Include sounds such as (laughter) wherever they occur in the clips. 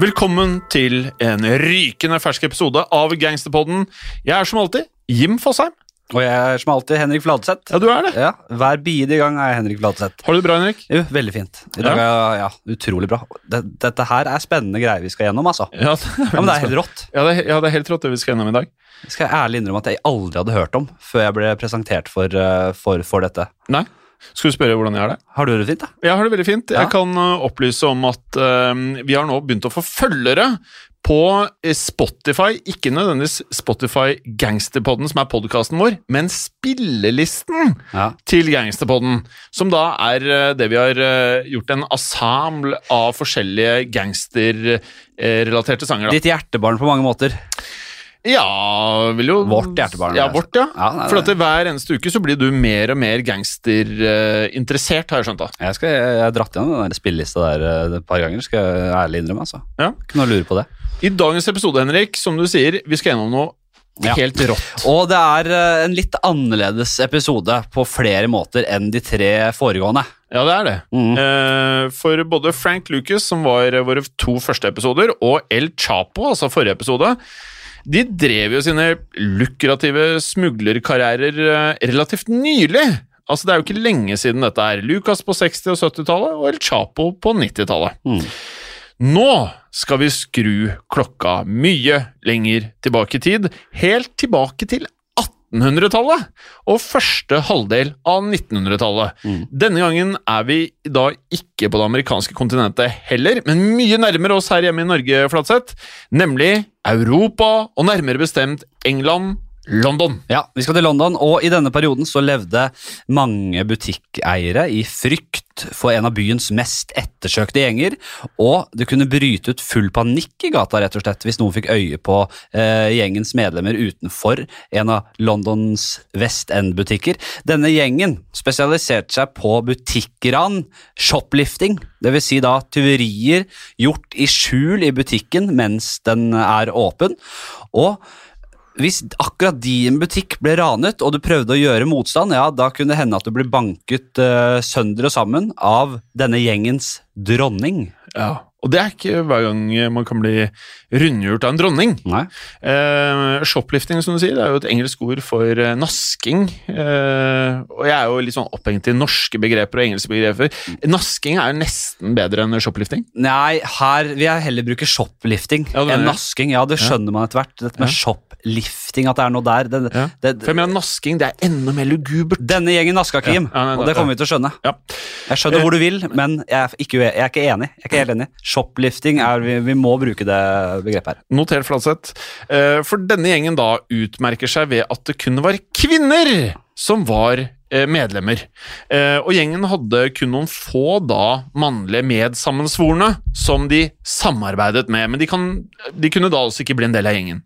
Velkommen til en rykende fersk episode av Gangsterpodden. Jeg er som alltid Jim Fosheim. Og jeg er som alltid Henrik Fladseth. Ja, du er det. Ja, Hver bidige gang er jeg Henrik Fladseth. Har du det bra, Henrik? Jo, veldig fint. I dag er ja, utrolig bra. Dette, dette her er spennende greier vi skal gjennom, altså. Ja, det er, Ja, men det er helt rått. Ja, det er, ja, det er helt rått det vi skal gjennom i dag. Skal jeg ærlig innrømme at jeg aldri hadde hørt om før jeg ble presentert for, eh, for, for dette. Nei? Skal du spørre hvordan jeg har det? Har du det fint, da? Jeg har det veldig fint. Ja. Jeg kan uh, opplyse om at uh, vi har nå begynt å få følgere på eh, Spotify. Ikke nødvendigvis Spotify Gangsterpodden, som er podkasten vår, men spillelisten Ja. til Gangsterpodden. Som da er det vi har gjort en assemble av forskjellige gangsterrelaterte sanger. Da. Ditt hjertebarn på mange måter. Ja, vil jo Vårt hjertebarn, Ja, vårt, ja. Ja, nei, For at hver eneste uke så blir du mer og mer gangsterinteressert, har jeg skjønt. da. Jeg, skal, jeg har dratt gjennom den spillelista der eh, et par ganger, skal jeg ærlig innrømme. altså. Ja. Ikke noe å lure på det. I dagens episode, Henrik, som du sier, vi skal gjennom noe Ja. helt rått. Og det er eh, en litt annerledes episode på flere måter enn de tre foregående. Ja, det er det. Mm. Eh, for både Frank Lucas, som var våre to første episoder, og El Chapo, altså forrige episode, de drev jo sine lukrative smuglerkarrierer eh, relativt nylig. Altså, Det er jo ikke lenge siden dette er. Lucas på 60- og 70-tallet og El Chapo på 90-tallet. Mm. Nå skal vi skru klokka mye lenger tilbake i tid. Helt tilbake til 1800-tallet og første halvdel av 1900-tallet. Denne gangen er vi da ikke på det amerikanske kontinentet heller, men mye nærmere oss her hjemme i Norge, Flatseth, nemlig Europa, og nærmere bestemt England, London. Ja, vi skal til London, og i denne perioden så levde mange butikkeiere i frykt for en av byens mest ettersøkte gjenger, og det kunne bryte ut full panikk i gata rett og slett hvis noen fikk øye på eh, gjengens medlemmer utenfor en av Londons West End-butikker. Denne gjengen spesialiserte seg på butikkran, shoplifting, vil si da tyverier gjort i skjul i butikken mens den er åpen, og hvis akkurat din butikk ble ranet, og du prøvde å gjøre motstand, ja, da kunne det hende at du ble banket uh, sønder og sammen av denne gjengens dronning. Ja, og det er ikke hver gang man kan bli rundgjort av en dronning. Eh, shoplifting, som du sier, det er jo et engelsk ord for eh, nasking. Eh, og jeg er jo litt sånn opphengt i norske begreper og engelske begreper. Nasking er nesten bedre enn shoplifting. Nei, her vil jeg heller bruke shoplifting Ja, enn nasking. Ja, det skjønner man etter hvert. Dette med Ja. shoplifting, at det er noe der. Det, Ja. det, For jeg mener nasking, det er enda mer lugubert. denne gjengen naska, Kim, Ja, ja, og det kommer vi til å skjønne. Ja. Jeg skjønner hvor du vil, men jeg er ikke, jeg er ikke enig. Jeg er ikke helt enig. Shoplifting er Vi, vi må bruke det begrepet her. Noter Flatseth. Eh, For denne gjengen da utmerker seg ved at det kun var kvinner som var eh, medlemmer. Eh, Og gjengen hadde kun noen få da mannlige medsammensvorne som de samarbeidet med, men de, kan, de kunne da altså ikke bli en del av gjengen.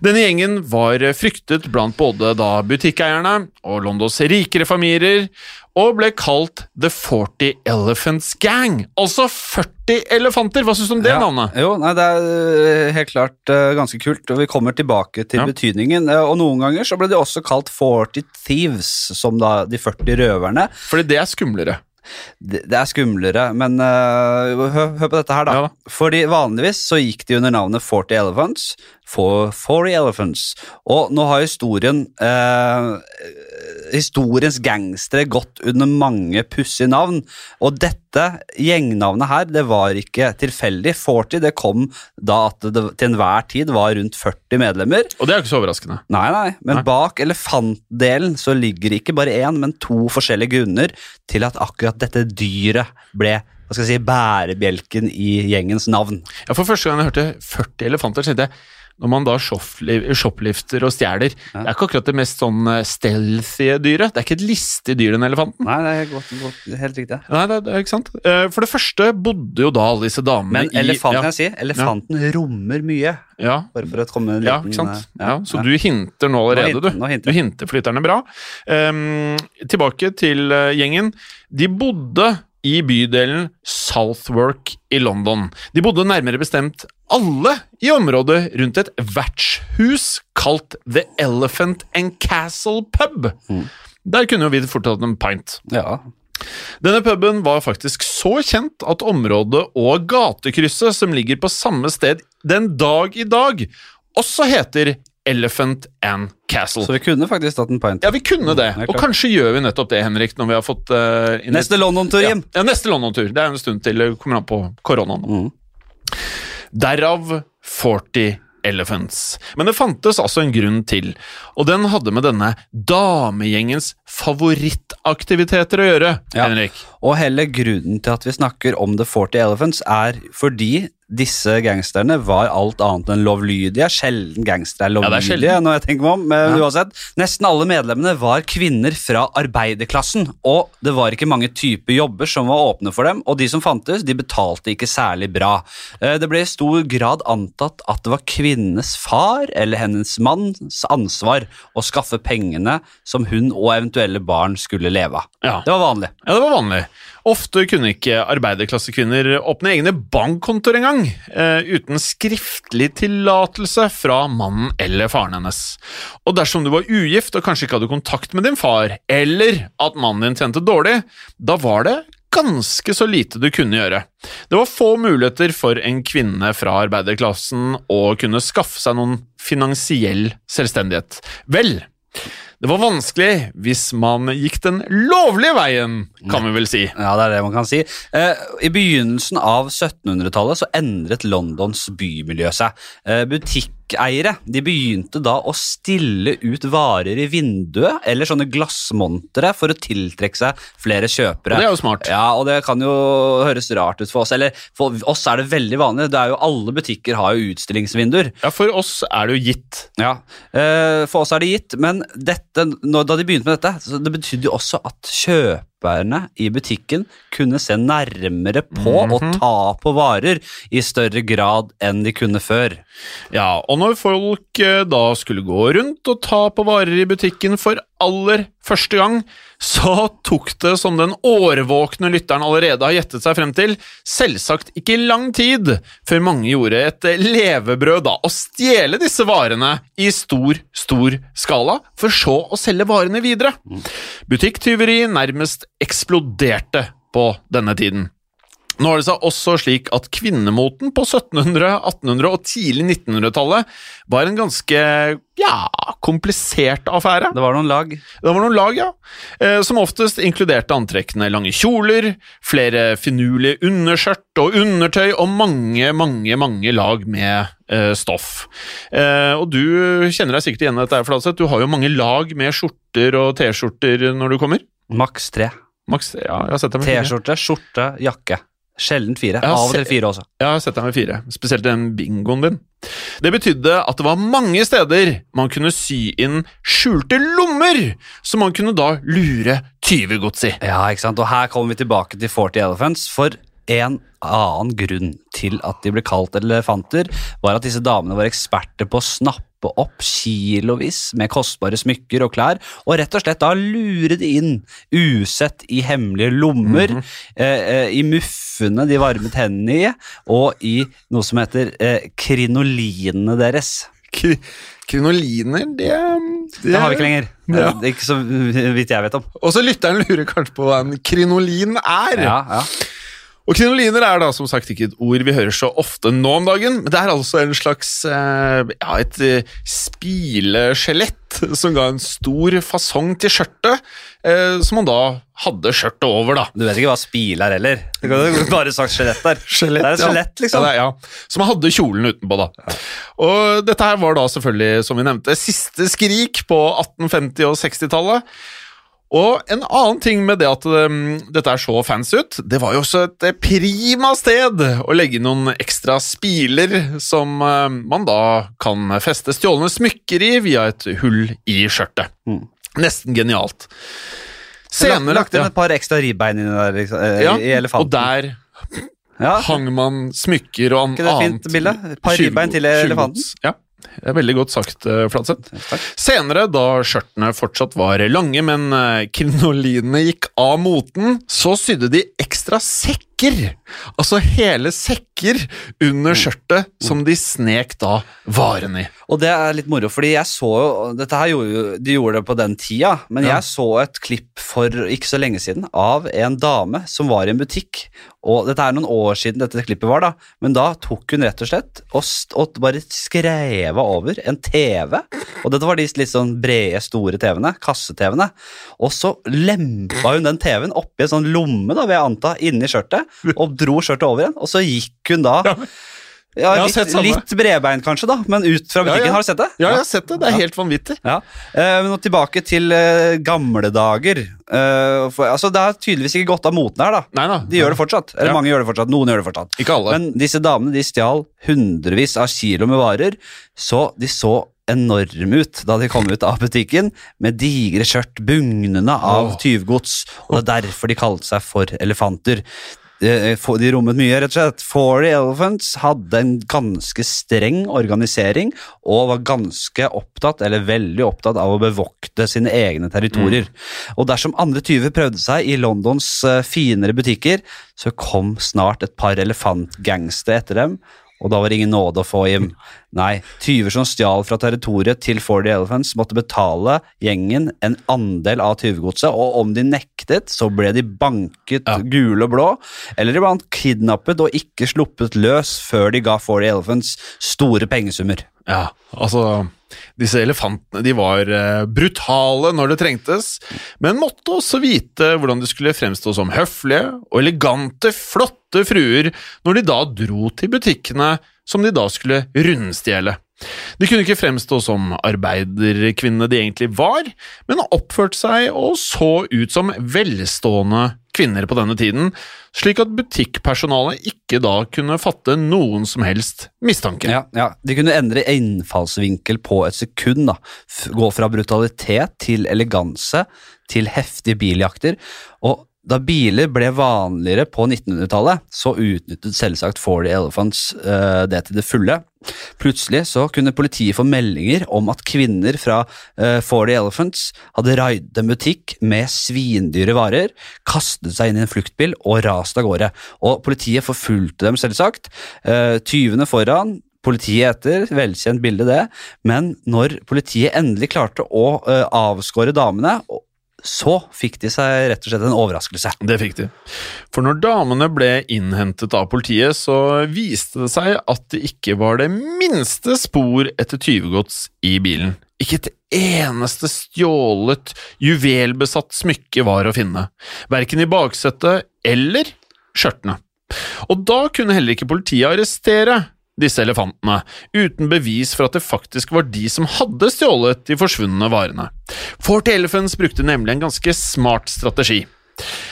Denne gjengen var fryktet blant både da butikkeierne og Londons rikere familier, og ble kalt The 40 Elephants Gang. Altså 40 elefanter! Hva syns du om det Ja. navnet? Jo, nei, Det er øh, helt klart uh, ganske kult, og vi kommer tilbake til Ja. betydningen. Eh, Og noen ganger så ble de også kalt 40 Thieves, som da de 40 røverne. Fordi det er skumlere. Det, det er skumlere, men uh, hør, hør på dette her, da. Ja da. Fordi vanligvis så gikk de under navnet 40 Elephants. For 40 Elephants. Og nå har historien eh, Historiens gangstere gått under mange pussige navn, og dette gjengnavnet her, det var ikke tilfeldig. 40 det kom da at det til enhver tid var rundt 40 medlemmer. Og det er jo ikke så overraskende. Nei, nei, men Nei. bak elefantdelen så ligger det ikke bare én, men to forskjellige grunner til at akkurat dette dyret ble hva skal jeg si, bærebjelken i gjengens navn. Ja, For første gang jeg hørte 40 elefanter, tenkte jeg når man da shoplifter og stjeler Det er ikke akkurat det mest sånn eh, stealthy dyret. Det er ikke et listig dyr, den elefanten. Nei, det er godt, godt, helt riktig. Nei, det, det er ikke sant. Eh, For det første bodde jo da alle disse damene Men elefanten, i jeg sier, elefanten rommer mye. ja, Bare for å komme en ja, ikke sant? eh, Ja, så du hinter nå allerede, hinter- du. nå hinter Du hinter flytterne bra. Um, tilbake til gjengen. De bodde i bydelen Southwark i London. De bodde nærmere bestemt alle i området rundt et vertshus kalt The Elephant and Castle Pub. Mm. Der kunne jo vi fort hatt en pint. Ja. Denne puben var faktisk så kjent at området og gatekrysset som ligger på samme sted den dag i dag, også heter Elephant and Castle. Så vi kunne faktisk tatt en pint. Ja, vi kunne det, er og kanskje gjør vi nettopp det, Henrik, når vi har fått uh, Neste London-tur, ja, ja, neste London-tur. Det er en stund til det kommer an på koronaen. Mm. Derav 40 Elephants. Men det fantes altså en grunn til, og den hadde med denne damegjengens favorittaktiviteter å gjøre, Ja. Henrik. Og hele grunnen til at vi snakker om The 40 Elephants, er fordi disse gangsterne var alt annet enn lovlydige. Sjelden gangstere er Ja, er lovlydige, når jeg tenker meg om. Men Ja. uansett, nesten alle medlemmene var kvinner fra arbeiderklassen, og det var ikke mange typer jobber som var åpne for dem, og de som fantes, de betalte ikke særlig bra. Eh, Det ble i stor grad antatt at det var kvinnenes far eller hennes manns ansvar å skaffe pengene som hun og eventuelle barn skulle leve av. Ja. Det var vanlig. Ja, det var vanlig. Ofte kunne ikke arbeiderklassekvinner åpne egne bankkontoer engang, eh, uten skriftlig tillatelse fra mannen eller faren hennes. Og dersom du var ugift og kanskje ikke hadde kontakt med din far, eller at mannen din tjente dårlig, da var det ganske så lite du kunne gjøre. Det var få muligheter for en kvinne fra arbeiderklassen å kunne skaffe seg noen finansiell selvstendighet. Vel, det var vanskelig hvis man gikk den lovlige veien, kan vi vel si. Ja, det er det man kan si. Eh, I begynnelsen av 1700-tallet så endret Londons bymiljø seg. Eh, butikker butikkeiere de begynte da å stille ut varer i vinduet, eller sånne glassmontere, for å tiltrekke seg flere kjøpere. Og det er jo smart. Ja, og det kan jo høres rart ut for oss. Eller for oss er det veldig vanlig. Det er jo Alle butikker har jo utstillingsvinduer. Ja, For oss er det jo gitt. Ja, eh, For oss er det gitt, men dette, da de begynte med dette, så det betydde jo også at kjøperne i butikken kunne se nærmere på og ta på varer i større grad enn de kunne før. Ja, og når folk eh, da skulle gå rundt og ta på varer i butikken for aller første gang, så tok det, som den årvåkne lytteren allerede har gjettet seg frem til, selvsagt ikke lang tid før mange gjorde et levebrød da, å stjele disse varene i stor, stor skala, for så å selge varene videre. Butikktyveri nærmest eksploderte på denne tiden. Nå har det seg også slik at kvinnemoten på 1700-, 1800- og tidlig 1900-tallet var en ganske ja, komplisert affære. Det var noen lag. Det var noen lag, ja, eh, som oftest inkluderte antrekkene lange kjoler, flere finurlige underskjørt og undertøy og mange, mange, mange lag med eh, stoff. Eh, og du kjenner deg sikkert igjen i dette, Fladseth. Du har jo mange lag med skjorter og T-skjorter når du kommer. Maks tre. Maks, ja, jeg har sett deg. T-skjorte, skjorte, jakke. Sjelden fire. Av og til fire også. Jeg har sett deg med fire, spesielt den bingoen din. Det betydde at det var mange steder man kunne sy inn skjulte lommer, som man kunne da lure tyvegods i. Ja, ikke sant? Og her kommer vi tilbake til 40 Elephants, for en annen grunn til at de ble kalt elefanter, var at disse damene var eksperter på å snappe opp kilovis med kostbare smykker og klær, og rett og slett da lure de inn usett i hemmelige lommer, eh, eh, i muffene de varmet hendene i, og i noe som heter eh, krinolinene deres. Kri krinoliner, det, det Det har vi ikke lenger. Ja. Det ikke så vidt jeg vet om. Og så lytteren lurer kanskje på hva en krinolin er. Ja, ja. Og krinoliner er da som sagt ikke et ord vi hører så ofte nå om dagen, men det er altså en slags eh, ja, et eh, spileskjelett som ga en stor fasong til skjørtet, eh, som man da hadde skjørtet over, da. Du vet ikke hva spil er heller. Du kan (laughs) bare sagt skjelett der. Skjelett, det er et ja. skjelett, liksom. Ja, er, ja. Som hadde kjolen utenpå, da. Og dette her var da selvfølgelig, som vi nevnte, siste skrik på 1850- og 60-tallet. Og en annen ting med det at um, dette er så fancy ut, det var jo også et eh, prima sted å legge noen ekstra spiler som eh, man da kan feste stjålne smykker i via et hull i skjørtet. Mm. Nesten genialt. Senere, lagt inn ja, et par ekstra ribbein inni der, liksom, eh, ja, i elefanten. og der ja. hang man smykker og an- Ikke det et fint bilde? Et par ribbein til elefanten. Ja, det er veldig godt sagt, eh, Flatseth. Senere, da skjørtene fortsatt var lange, men eh, krinolinene gikk av moten, så sydde de ekstra sekker. Altså hele sekker under skjørtet som de snek da varene i. Og det er litt moro, fordi jeg så jo Dette her gjorde jo De gjorde det på den tida, men Ja. jeg så et klipp for ikke så lenge siden av en dame som var i en butikk. Og dette er noen år siden dette klippet var, da, men da tok hun rett og slett og, og bare skreva over en TV. Og dette var de litt sånn brede, store TV-ene, kasse-TV-ene. Og så lempa hun den TV-en oppi en sånn lomme, da, vil jeg anta, inni skjørtet, (laughs) og dro skjørtet over igjen. Og så gikk hun da ja, ja, litt, litt bredbeint kanskje, da, men ut fra butikken. ja. Har du sett det? Ja, jeg har sett det. Det er helt vanvittig. Ja, eh, men tilbake til eh, gamle dager. Eh, altså, det har tydeligvis ikke gått av moten her, da. Nei da. De gjør det fortsatt. Eller mange gjør det fortsatt. Noen gjør det fortsatt. Ikke alle. Men disse damene de stjal hundrevis av kilo med varer, så de så enorme ut da de kom ut av butikken, med digre skjørt bugnende av tyvgods. Og det er derfor de kalte seg for elefanter. De, de rommet mye, rett og slett. Forty Elephants hadde en ganske streng organisering og var ganske opptatt, eller veldig opptatt, av å bevokte sine egne territorier. Og dersom andre tyver prøvde seg i Londons eh, finere butikker, så kom snart et par elefantgangster etter dem, og da var det ingen nåde å få hjem. Nei, tyver som stjal fra territoriet til Forty Elephants, måtte betale gjengen en andel av tyvegodset, og om de nektet, så ble de banket Ja. gule og blå, eller iblant kidnappet og ikke sluppet løs før de ga Forty Elephants store pengesummer. Ja, altså Disse elefantene de var eh, brutale når det trengtes, men måtte også vite hvordan de skulle fremstå som høflige og elegante, flotte fruer når de da dro til butikkene som de da skulle rundstjele. De kunne ikke fremstå som arbeiderkvinnene de egentlig var, men oppførte seg og så ut som velstående kvinner på denne tiden, slik at butikkpersonalet ikke da kunne fatte noen som helst mistanke. Ja, ja. De kunne endre innfallsvinkel på et sekund. da. Gå fra brutalitet til eleganse til heftige biljakter. Og da biler ble vanligere på 1900-tallet, så utnyttet selvsagt Forty Elephants uh, det til det fulle. Plutselig så kunne politiet få meldinger om at kvinner fra uh, Forty Elephants hadde raidet en butikk med svindyre varer, kastet seg inn i en fluktbil og rast av gårde. Og politiet forfulgte dem, selvsagt. Uh, tyvene foran, Politiet etter, velkjent bilde det, men når politiet endelig klarte å uh, avskåre damene, så fikk de seg rett og slett en overraskelse. Det fikk de. For når damene ble innhentet av politiet, så viste det seg at det ikke var det minste spor etter tyvegods i bilen. Ikke et eneste stjålet, juvelbesatt smykke var å finne, verken i baksetet eller skjørtene. Og da kunne heller ikke politiet arrestere disse elefantene, uten bevis for at det faktisk var de som hadde stjålet de forsvunne varene. Forty Elephants brukte nemlig en ganske smart strategi.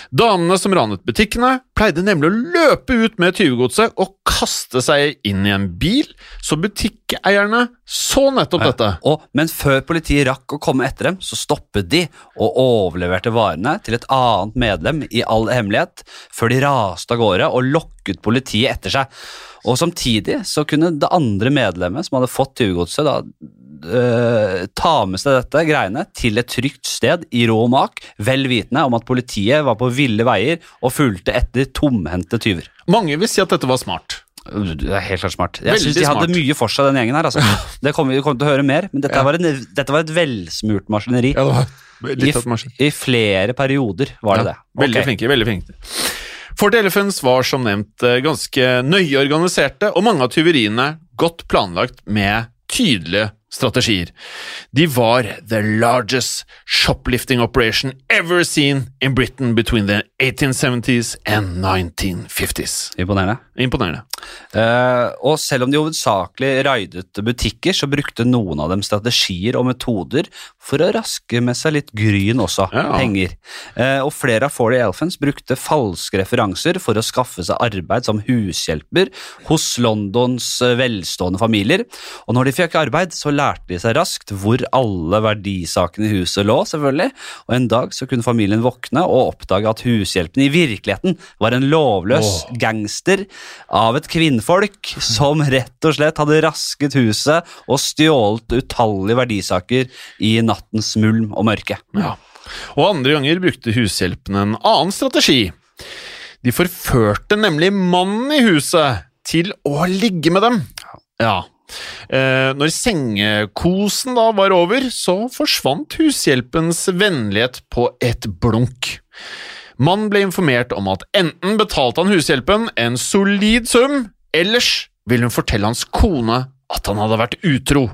Damene som ranet butikkene, pleide nemlig å løpe ut med tyvegodset og kaste seg inn i en bil, så butikkeierne så nettopp dette. Og, men før politiet rakk å komme etter dem, så stoppet de og overleverte varene til et annet medlem i all hemmelighet, før de raste av gårde og lokket politiet etter seg. Og samtidig så kunne det andre medlemmet som hadde fått tyvegodset, da øh, ta med seg dette greiene til et trygt sted i rå mak, vel vitende om at politiet var på ville veier og fulgte etter tomhendte tyver. Mange vil si at dette var smart. Det er helt klart smart. Jeg syns de hadde smart. mye for seg, den gjengen her. Altså. (laughs) Det kommer vi kommer til å høre mer, men dette, Ja. var, en, dette var et velsmurt maskineri. Ja, det var I. I flere perioder var det Ja, det. Veldig Ok. flinke, veldig flinke. Fort Elephants var som nevnt eh, ganske nøye organiserte, og mange av tyveriene godt planlagt med tydelige strategier. De var the largest shoplifting operation ever seen in Britain between the 1870s and 1950s. Imponerende. Imponerende. Uh, og selv om de hovedsakelig raidet butikker, så brukte noen av dem strategier og metoder for å raske med seg litt gryn også, Ja. penger. Uh, og flere av Forty Elephants brukte falske referanser for å skaffe seg arbeid som hushjelper hos Londons eh, velstående familier. Og når de fikk arbeid, så lærte de seg raskt hvor alle verdisakene i huset lå, selvfølgelig. Og en dag så kunne familien våkne og oppdage at hushjelpen i virkeligheten var en lovløs gangster av et kvinnfolk som rett og slett hadde rasket huset og stjålet utallige verdisaker i nattens mulm og mørke. Ja. Og andre ganger brukte hushjelpen en annen strategi. De forførte nemlig mannen i huset til å ligge med dem. Ja. Eh, når sengekosen da var over, så forsvant hushjelpens vennlighet på et blunk. Mannen ble informert om at enten betalte han hushjelpen en solid sum, ellers ville hun fortelle hans kone at han hadde vært utro.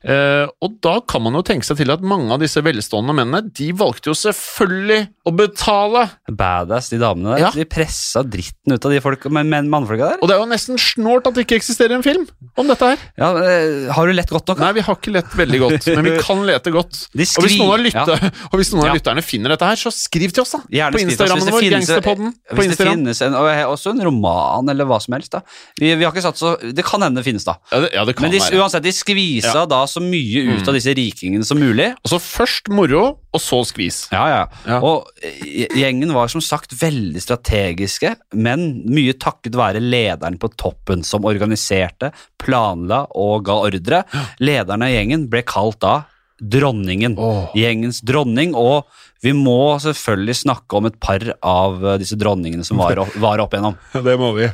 Eh, og da kan man jo tenke seg til at mange av disse velstående mennene, de valgte jo selvfølgelig å betale. Badass, de damene der. Ja. De pressa dritten ut av de folk, men, men mannfolka der. Og det er jo nesten snålt at det ikke eksisterer en film om dette her. Ja, eh, har du lett godt nok? Nei, vi har ikke lett veldig godt, men vi kan lete godt. (laughs) Og hvis noen av, skri- lytte, (laughs) og hvis noen av lytterne finner dette her, så skriv til oss, da! Gjerne på Instagrammen vår, Gangsterpodden. På Hvis det finnes en, også en roman eller hva som helst. da. Vi, vi har ikke satt så, Det kan hende det finnes, da. Ja, det, ja, det kan Men de, uansett, de skvisa Ja. Da så mye ut av disse rikingene som mulig. Altså først moro, og så skvis. Ja, ja. Ja. Og eh, gjengen var som sagt veldig strategiske, men mye takket være lederen på toppen, som organiserte, planla og ga ordre. Lederen av gjengen ble kalt da Dronningen. Oh. Gjengens dronning, og vi må selvfølgelig snakke om et par av eh, disse dronningene som var, opp- (laughs) var opp igjennom. Det må vi.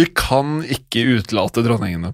Vi kan ikke utelate dronningene.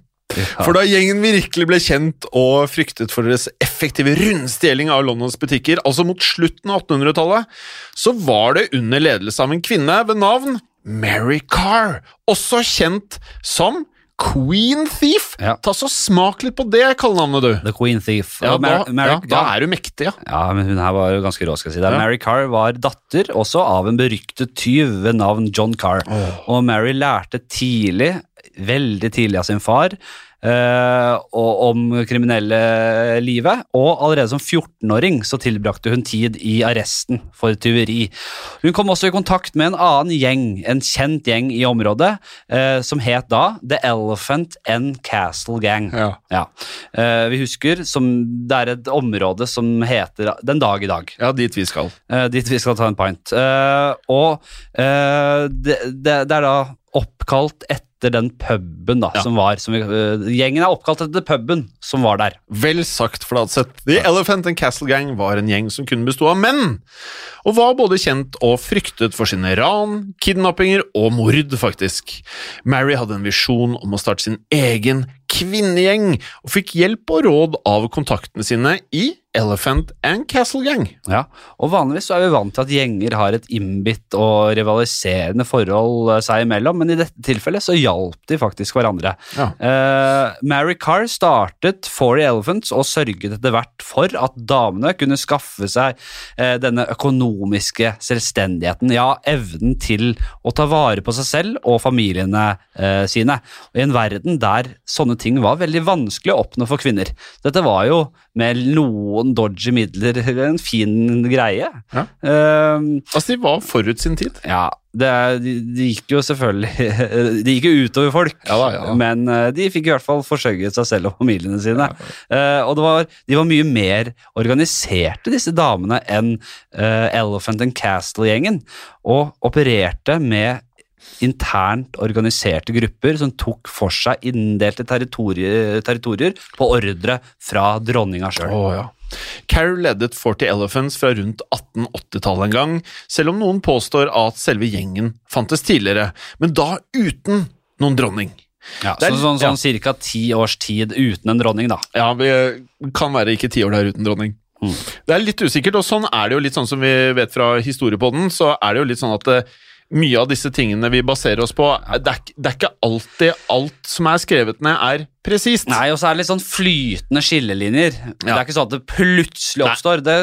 For da gjengen virkelig ble kjent og fryktet for deres effektive rundstjeling av Londons butikker, altså mot slutten av 1800-tallet, så var det under ledelse av en kvinne ved navn Mary Carr, også kjent som Queen Thief. Ja. Ta så Smak litt på det kallenavnet, du. The Queen Thief. Ja, da, ja, da er du mektig, ja. Ja, men hun her var jo ganske rå, skal jeg si. Det. Mary Carr var datter også av en beryktet tyv ved navn John Carr. Og Mary lærte tidlig, veldig tidlig av sin far, eh, og om kriminelle livet. Og allerede som 14-åring så tilbrakte hun tid i arresten for tyveri. Hun kom også i kontakt med en annen gjeng, en kjent gjeng i området, eh, som het da The Elephant and Castle Gang. Ja. Ja. Eh, vi husker som det er et område som heter Den dag i dag. ja, dit vi skal. Eh, dit vi skal ta en pint. Eh, og eh, det, det, det er da oppkalt etter den puben da, Ja. som var som vi, eh, Gjengen er oppkalt etter puben som var der. Vel sagt, Fladseth. The Elephant and Castle Gang var en gjeng som kunne bestå av menn, og var både kjent og fryktet for sine ran, kidnappinger og mord, faktisk. Mary hadde en visjon om å starte sin egen kvinnegjeng, og fikk hjelp og råd av kontaktene sine i Elephant and Castle Gang. Ja, og Vanligvis så er vi vant til at gjenger har et innbitt og rivaliserende forhold eh, seg imellom, men i dette tilfellet så hjalp de faktisk hverandre. Ja. Uh, Mary Carr startet Forty Elephants og sørget etter hvert for at damene kunne skaffe seg uh, denne økonomiske selvstendigheten, ja, evnen til å ta vare på seg selv og familiene uh, sine. Og I en verden der sånne ting var veldig vanskelig å oppnå for kvinner. Dette var jo med noen dodgy midler (laughs) en fin greie. Ja. Eh, Altså, de var forut sin tid. ja, det, de, de gikk jo selvfølgelig (laughs) De gikk jo utover folk, Ja da, ja men eh, de fikk i hvert fall forsørget seg selv og familiene sine. Eh, og det var, de var mye mer organiserte, disse damene, enn uh, Elephant and Castle-gjengen, og opererte med internt organiserte grupper som tok for seg inndelte territorier, territorier på ordre fra dronninga sjøl. Oh, ja. Carol ledet Forty Elephants fra rundt 1880-tallet en gang, selv om noen påstår at selve gjengen fantes tidligere, men da uten noen dronning. Ja, er- så, sånn, ja. ca. cirka ti års tid uten en dronning, da. Ja, vi kan være ikke ti år der uten dronning. Mm. Det er litt usikkert, og sånn er det jo litt sånn som vi vet fra historiepodden, så er det jo litt sånn at eh, mye av disse tingene vi baserer oss på, det er, det er ikke alltid alt som er skrevet ned, er presist. Nei, og så er det litt sånn flytende skillelinjer. Det er ikke sånn at det plutselig oppstår. Det,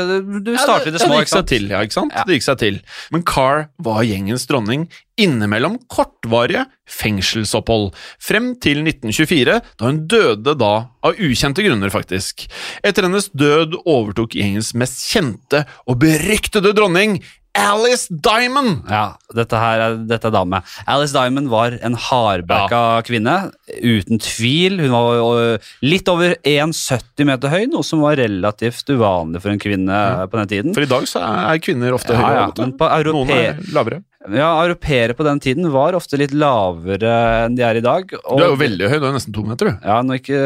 du starter i det ja, små, det gikk ikke seg til, ja, ikke sant? Ja. Det gikk seg til. Men Carr var gjengens dronning innimellom kortvarige fengselsopphold, frem til 1924, da hun døde da av ukjente grunner, faktisk. Etter hennes død overtok gjengens mest kjente og beryktede dronning, Alice Diamond! Ja, dette her er, dette er dame. Alice Diamond var en hardbacka kvinne, uten tvil. Hun var litt over 1,70 meter høy, noe som var relativt uvanlig for en kvinne på den tiden. For i dag så er kvinner ofte Ja, høyere. ja, men på europe- Noen er lavere. Ja, Europeere på den tiden var ofte litt lavere enn de er i dag. og- Du er jo veldig høy, du er nesten to meter, du. Ja, nå ikke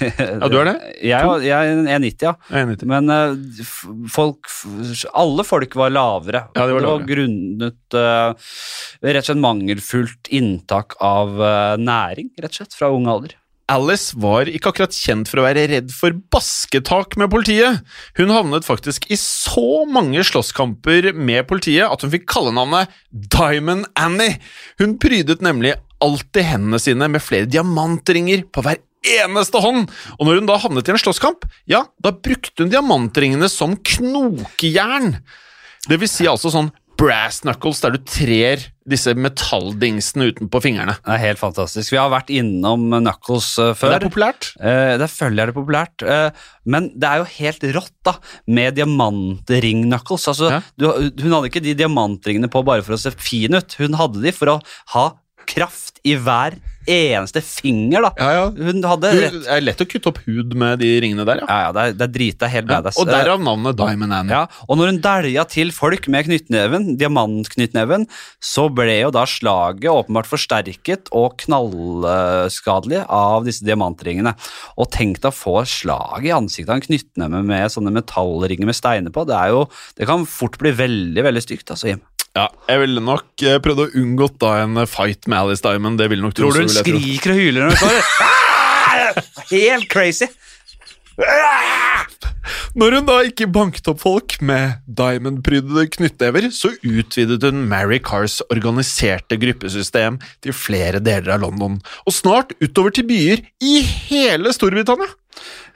(laughs) Ja, du er det? Jeg, jeg er 1,90, ja. Jeg er enig til. Men uh, folk Alle folk var lavere. Ja, de var lavere. det var grunnet uh, rett og slett mangelfullt inntak av uh, næring, rett og slett, fra ung alder. Alice var ikke akkurat kjent for å være redd for basketak med politiet. Hun havnet faktisk i så mange slåsskamper med politiet at hun fikk kallenavnet Diamond Annie. Hun prydet nemlig alltid hendene sine med flere diamantringer på hver eneste hånd, og når hun da havnet i en slåsskamp, ja, da brukte hun diamantringene som knokejern. Det vil si altså sånn brass knuckles, der du trer disse metalldingsene utenpå fingrene. Det er helt fantastisk. Vi har vært innom Knuckles eh, før. Det er populært. Eh, det følger er det populært. Eh, men det er jo helt rått da, med diamantring-knuckles. Altså, Ja. hun hadde ikke de diamantringene på bare for å se fin ut. Hun hadde de for å ha kraft i hver eneste finger. da. Ja, ja. Hun hadde Du, rett det er lett å kutte opp hud med de ringene der, ja. Ja, ja, det er, det er drita helt ja. badass. Og derav navnet Diamond Annie. Ja, og når hun dælja til folk med knyttneven, diamantknyttneven, så ble jo da slaget åpenbart forsterket og knallskadelig av disse diamantringene. Og tenk deg å få slag i ansiktet av en knyttneve med sånne metallringer med steiner på. Det, er jo, det kan fort bli veldig veldig stygt. altså, Jim. Ja, jeg ville nok eh, prøvd å unngått da en eh, fight med Alice Diamond. Det ville nok Tror du hun jeg skriker og hyler når hun står (laughs) Helt crazy! Når hun da ikke banket opp folk med diamond-prydede knyttnever, så utvidet hun Mary Cars organiserte gruppesystem til flere deler av London, og snart utover til byer i hele Storbritannia.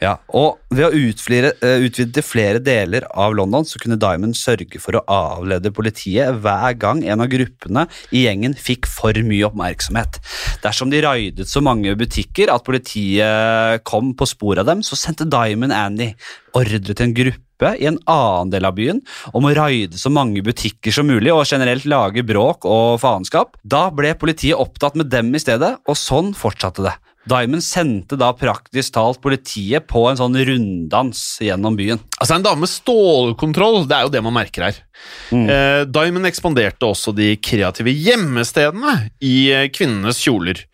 Ja, og ved å eh, utvide til flere deler av London, så kunne Diamond sørge for å avlede politiet hver gang en av gruppene i gjengen fikk for mye oppmerksomhet. Dersom de raidet så mange butikker at politiet kom på sporet av dem, så sendte Diamond Andy ordre til en gruppe i en annen del av byen om å raide så mange butikker som mulig og generelt lage bråk og faenskap. Da ble politiet opptatt med dem i stedet, og sånn fortsatte det. Diamond sendte da praktisk talt politiet på en sånn runddans gjennom byen. Altså En dame med stålkontroll, det er jo det man merker her. Mm. Eh, Diamond ekspanderte også de kreative gjemmestedene i eh, kvinnenes kjoler.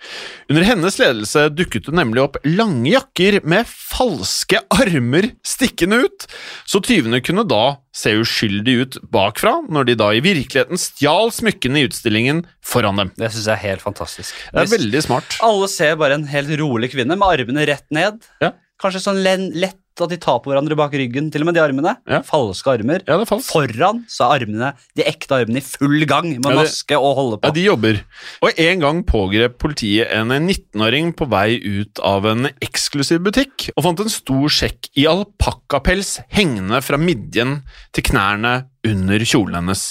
Under hennes ledelse dukket det nemlig opp lange jakker med falske armer stikkende ut, så tyvene kunne da se uskyldige ut bakfra, når de da i virkeligheten stjal smykkene i utstillingen foran dem. Det syns jeg er helt fantastisk. Det er veldig smart. Alle ser bare en helt rolig kvinne med armene rett ned. Ja. Kanskje sånn lett at de tar på hverandre bak ryggen, til og med de armene. Ja. Falske armer. Ja, falskt. Foran så er armene, de ekte armene i full gang med Ja, naske og holde på. Ja, de jobber. Og en gang pågrep politiet en 19-åring på vei ut av en eksklusiv butikk, og fant en stor sjekk i alpakkapels hengende fra midjen til knærne under kjolen hennes.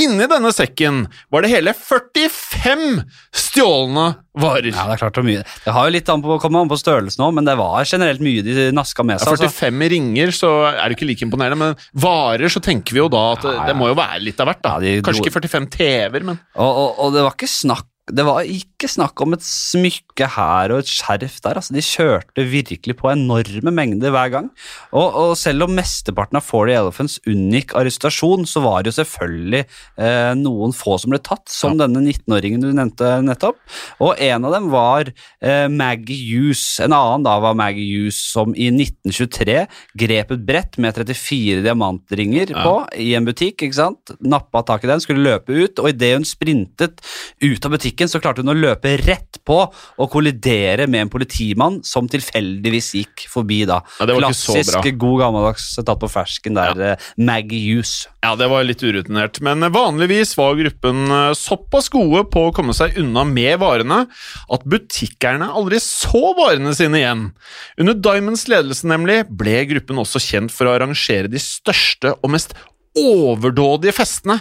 Inni denne sekken var det hele 45 stjålne varer. Ja, det er klart det er mye. Det har jo litt an på, kommer an på størrelsen òg, men det var generelt mye de naska med Ja, seg. altså. 45 ringer, så er det ikke like imponerende, men varer så tenker vi jo da at det, det må jo være litt av hvert. da. Ja, Kanskje ikke 45 TV-er, men Og, og, og det var ikke snakk det var ikke snakk om et smykke her og et skjerf der. altså De kjørte virkelig på enorme mengder hver gang. Og, og selv om mesteparten av Forty Elephants unngikk arrestasjon, så var det jo selvfølgelig eh, noen få som ble tatt, som denne 19-åringen du nevnte nettopp. Og en av dem var eh, Maggie Hughes. En annen da var Maggie Hughes, som i 1923 grep et brett med 34 diamantringer på i en butikk. ikke sant? Nappa tak i den, skulle løpe ut, og idet hun sprintet ut av butikken, så klarte hun å løpe rett på og kollidere med en politimann som tilfeldigvis gikk forbi da. Ja, det var ikke så bra. Klassisk god gammeldags tatt på fersken der, ja. Maggie Hughes. Ja, det var litt urutinert, men vanligvis var gruppen eh, såpass gode på å komme seg unna med varene at butikkerne aldri så varene sine igjen. Under Diamonds ledelse nemlig ble gruppen også kjent for å arrangere de største og mest overdådige festene.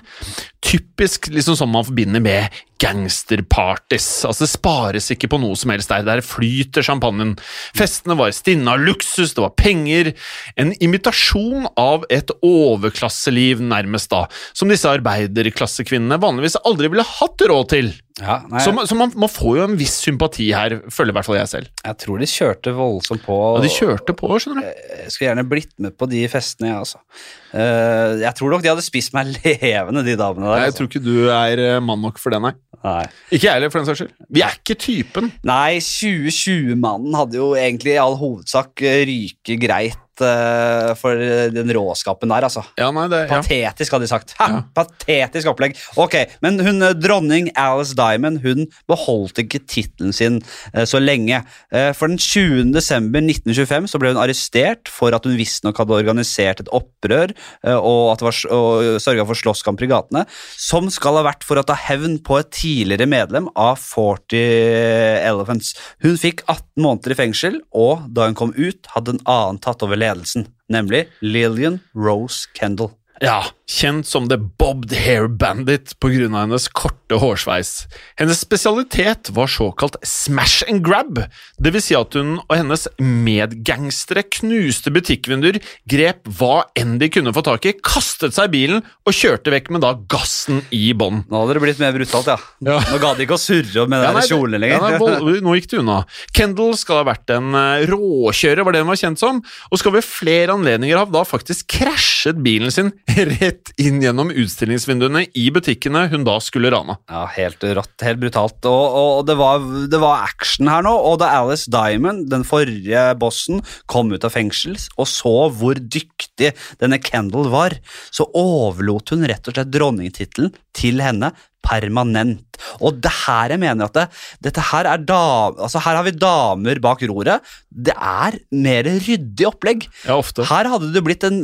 Typisk liksom som man forbinder med gangsterparties. Altså Det spares ikke på noe som helst der. Der flyter champagnen. Festene var stinne av luksus, det var penger. En imitasjon av et overklasseliv, nærmest da. Som disse arbeiderklassekvinnene vanligvis aldri ville hatt råd til. Ja, nei, Så, man- så man, man får jo en viss sympati her, føler i hvert fall jeg selv. jeg tror de kjørte voldsomt på. Og de kjørte på, skjønner du. Jeg skulle gjerne blitt med på de festene, jeg, altså. Eh, jeg tror nok de hadde spist meg (laughs) levende, de damene der. Jeg Altså. tror ikke du er eh, mann nok for det, nei. Nei. Ikke jeg heller, for den saks skyld. Vi er ikke typen. Nei, 2020-mannen hadde jo egentlig i all hovedsak eh, ryke greit eh, for den råskapen der, altså. Ja, nei, det, ja. Patetisk, hadde de sagt. Ha, Patetisk opplegg. Ok, Men hun, eh, dronning Alice Diamond hun beholdt ikke tittelen sin uh, så lenge. Uh, for den 20. desember 1925 så ble hun arrestert for at hun visstnok hadde organisert et opprør og, at det var, og sørga for slåsskamper i gatene, som skal ha vært for å ta hevn på et tidligere medlem av 40 Elephants. Hun fikk 18 måneder i fengsel, og da hun kom ut, hadde en annen tatt over ledelsen, nemlig Lillian Rose Kendall. Ja, kjent som The Bobbed Hair Bandit av hennes korte hårsveis. Hennes spesialitet var såkalt smash and grab, det vil si at hun og hennes medgangstere knuste butikkvinduer, grep hva enn de kunne få tak i, kastet seg i bilen og kjørte vekk med da gassen i bånn. Nå hadde det blitt mer brutalt, ja. Ja. Nå ga de ikke å surre med Ja, kjolen lenger. ja, nei, nå gikk det unna. Kendall skal ha vært en eh, råkjører, var det hun var kjent som, og skal ved flere anledninger ha da faktisk krasjet bilen sin (laughs) rett inn gjennom utstillingsvinduene i butikkene hun da skulle rane. Ja, helt rått, helt brutalt. Og, og det, var, det var action her nå, og da Alice Diamond, den forrige bossen, kom ut av fengsel og så hvor dyktig denne Kendall var, så overlot hun rett og slett dronningtittelen til henne permanent. Og det her jeg mener at det, dette her er da, altså her har vi damer bak roret. Det er mer ryddig opplegg. Ja, ofte. Her hadde det blitt en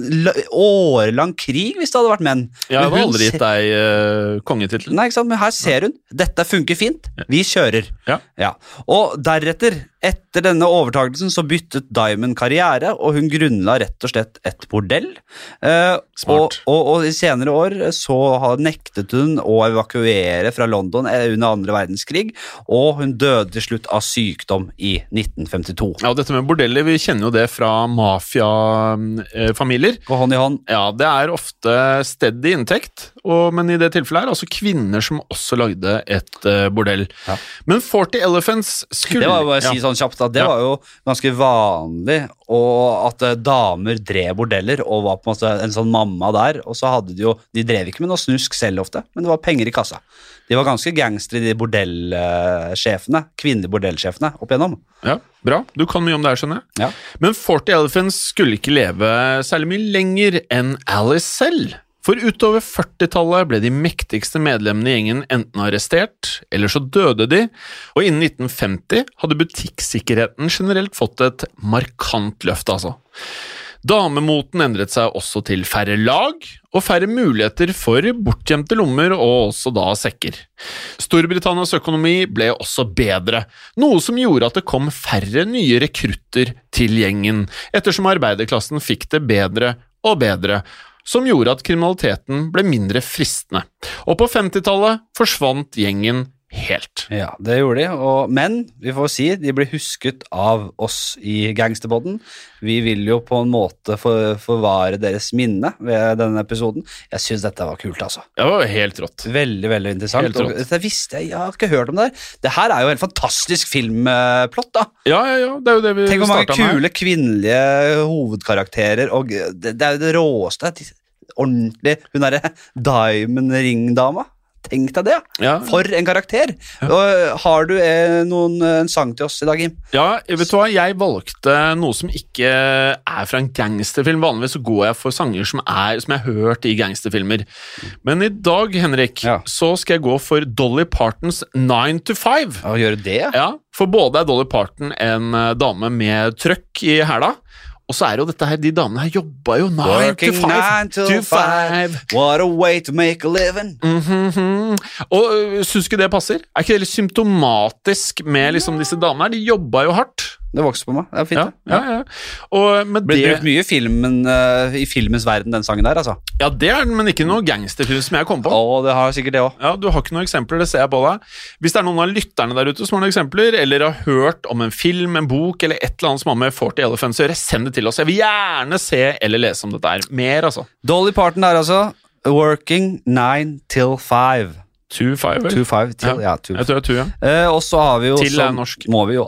årelang krig hvis det hadde vært menn. Jeg hadde aldri gitt deg uh, kongetittelen. Nei, ikke sant? Men her ser hun. Dette funker fint. Vi kjører. Ja. Og deretter, Etter denne overtagelsen så byttet Diamond karriere, og hun grunnla rett og slett et bordell. Eh, og, og, og i senere år så nektet hun å evakuere fra London eh, under andre verdenskrig, og hun døde til slutt av sykdom i 1952. Ja, og dette med bordeller, vi kjenner jo det fra mafiafamilier. Gå hånd i hånd. Ja, det er ofte steady inntekt, og, men i det tilfellet er det altså kvinner som også lagde et uh, bordell. Ja. Men 40 Elephants skulle Det var jo bare å si sånn kjapt at det Ja. var jo ganske vanlig og at eh, damer drev bordeller og var på en måte en sånn mamma der. Og så hadde de jo De drev ikke med noe snusk selv ofte, men det var penger i kassa. De var ganske gangstere, de bordellsjefene. Kvinnelige bordellsjefene opp igjennom. Ja, bra. Du kan mye om det her, skjønner jeg. Ja. Men 40 Elephants skulle ikke leve særlig mye lenger enn Alice selv. For utover 40-tallet ble de mektigste medlemmene i gjengen enten arrestert, eller så døde de, og innen 1950 hadde butikksikkerheten generelt fått et markant løft, altså. Damemoten endret seg også til færre lag og færre muligheter for bortgjemte lommer og også da sekker. Storbritannias økonomi ble også bedre, noe som gjorde at det kom færre nye rekrutter til gjengen, ettersom arbeiderklassen fikk det bedre og bedre, som gjorde at kriminaliteten ble mindre fristende. Og på 50-tallet forsvant gjengen helt. Ja, det gjorde de. Og, men vi får si de blir husket av oss i Gangsterpodden. Vi vil jo på en måte for, forvare deres minne ved denne episoden. Jeg syns dette var kult, altså. Det var helt rått. Veldig veldig interessant. Helt rått. dette visste jeg, jeg har ikke hørt om det her. Det her er jo en fantastisk filmplott, da. Ja, ja, ja, det er jo det vi Tenk hvor mange starta med. kule kvinnelige hovedkarakterer, og det, det er jo det råeste. Ordentlig. Hun derre Diamond Ring-dama. Tenk deg det! Ja. For en karakter! Og, har du eh, noen, eh, en sang til oss i dag, Jim? Ja, vet du hva? Jeg valgte noe som ikke er fra en gangsterfilm. Vanligvis så går jeg for sanger som, er, som jeg har hørt i gangsterfilmer. Men i dag, Henrik, Ja. så skal jeg gå for Dolly Partons 9 to 5. Å gjøre det? Ja, for både er Dolly Parton en eh, dame med trøkk i hæla, og så er jo dette her, de damene her jobba jo 9 to five. 5. nine to five. What a way to make a living. Mhm. Og øh, syns ikke det passer? Er ikke det litt symptomatisk med liksom disse damene her? De jobba jo hardt. Det vokser på meg. Det er fint. Ja, ja, ja. Og med Ble det brukt mye i, filmen, uh, i filmens verden, den sangen der, altså. Ja, det er den, men ikke noe gangsterfilm som jeg kom på. Å, det har sikkert det også. Ja, Du har ikke noen eksempler, det ser jeg på deg. Hvis det er noen av lytterne der ute som har noen eksempler, eller har hørt om en film, en bok eller et eller annet som har med 40 Elephants å gjøre, send det til oss. Jeg vil gjerne se eller lese om dette her. Mer, altså. Dolly Parton der, altså. Working nine till five. Two five, vel? Two five til, ja. two Jeg tror det er two, ja. Eh, og så har vi jo Til er norsk. må vi jo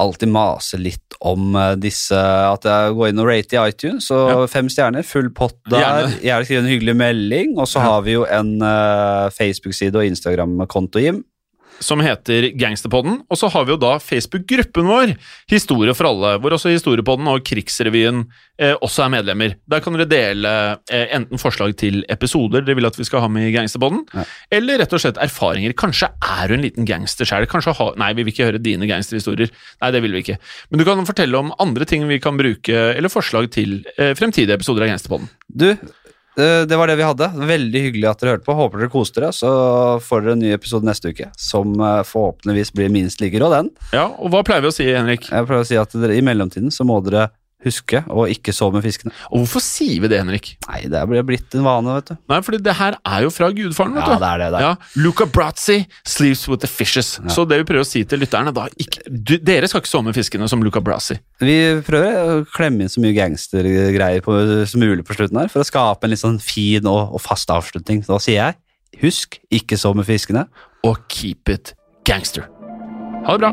alltid mase litt om eh, disse At jeg går inn og rate i iTunes. Og Ja. fem stjerner, full pott der. Gjerne. Gjerne skriv en hyggelig melding. Og så har vi jo en uh, Facebook-side og Instagram-konto, Jim. Som heter Gangsterpodden. Og så har vi jo da Facebook-gruppen vår, Historie for alle, hvor også Historiepodden og Krigsrevyen eh, også er medlemmer. Der kan dere dele eh, enten forslag til episoder dere vil at vi skal ha med i Gangsterpodden, Ja. eller rett og slett erfaringer. Kanskje er du en liten gangster sjøl. Nei, vi vil ikke høre dine gangsterhistorier. Nei, det vil vi ikke. Men du kan fortelle om andre ting vi kan bruke, eller forslag til eh, fremtidige episoder av Gangsterpodden. Du, det var det vi hadde. Veldig hyggelig at dere hørte på. Håper dere koste dere. Så får dere en ny episode neste uke, som eh, forhåpentligvis blir minst like rå, den. Ja, og hva pleier vi å si, Henrik? Jeg pleier å si at dere, i mellomtiden så må dere huske og ikke sove med fiskene. Og hvorfor sier vi det, Henrik? Nei, det er blitt en vane, vet du. Nei, fordi det her er jo fra gudfaren, vet du. Ja, det er det. det er. Ja, Luca Brazzi sleeps with the fishes. Så det vi prøver å si til lytterne da, ikke, du, Dere skal ikke sove med fiskene som Luca Brazzi. Vi prøver å klemme inn så mye gangstergreier som mulig på slutten her, for å skape en litt sånn fin og, og fast avslutning. Så da sier jeg, husk, ikke sov med fiskene. Og keep it gangster. Ha det bra.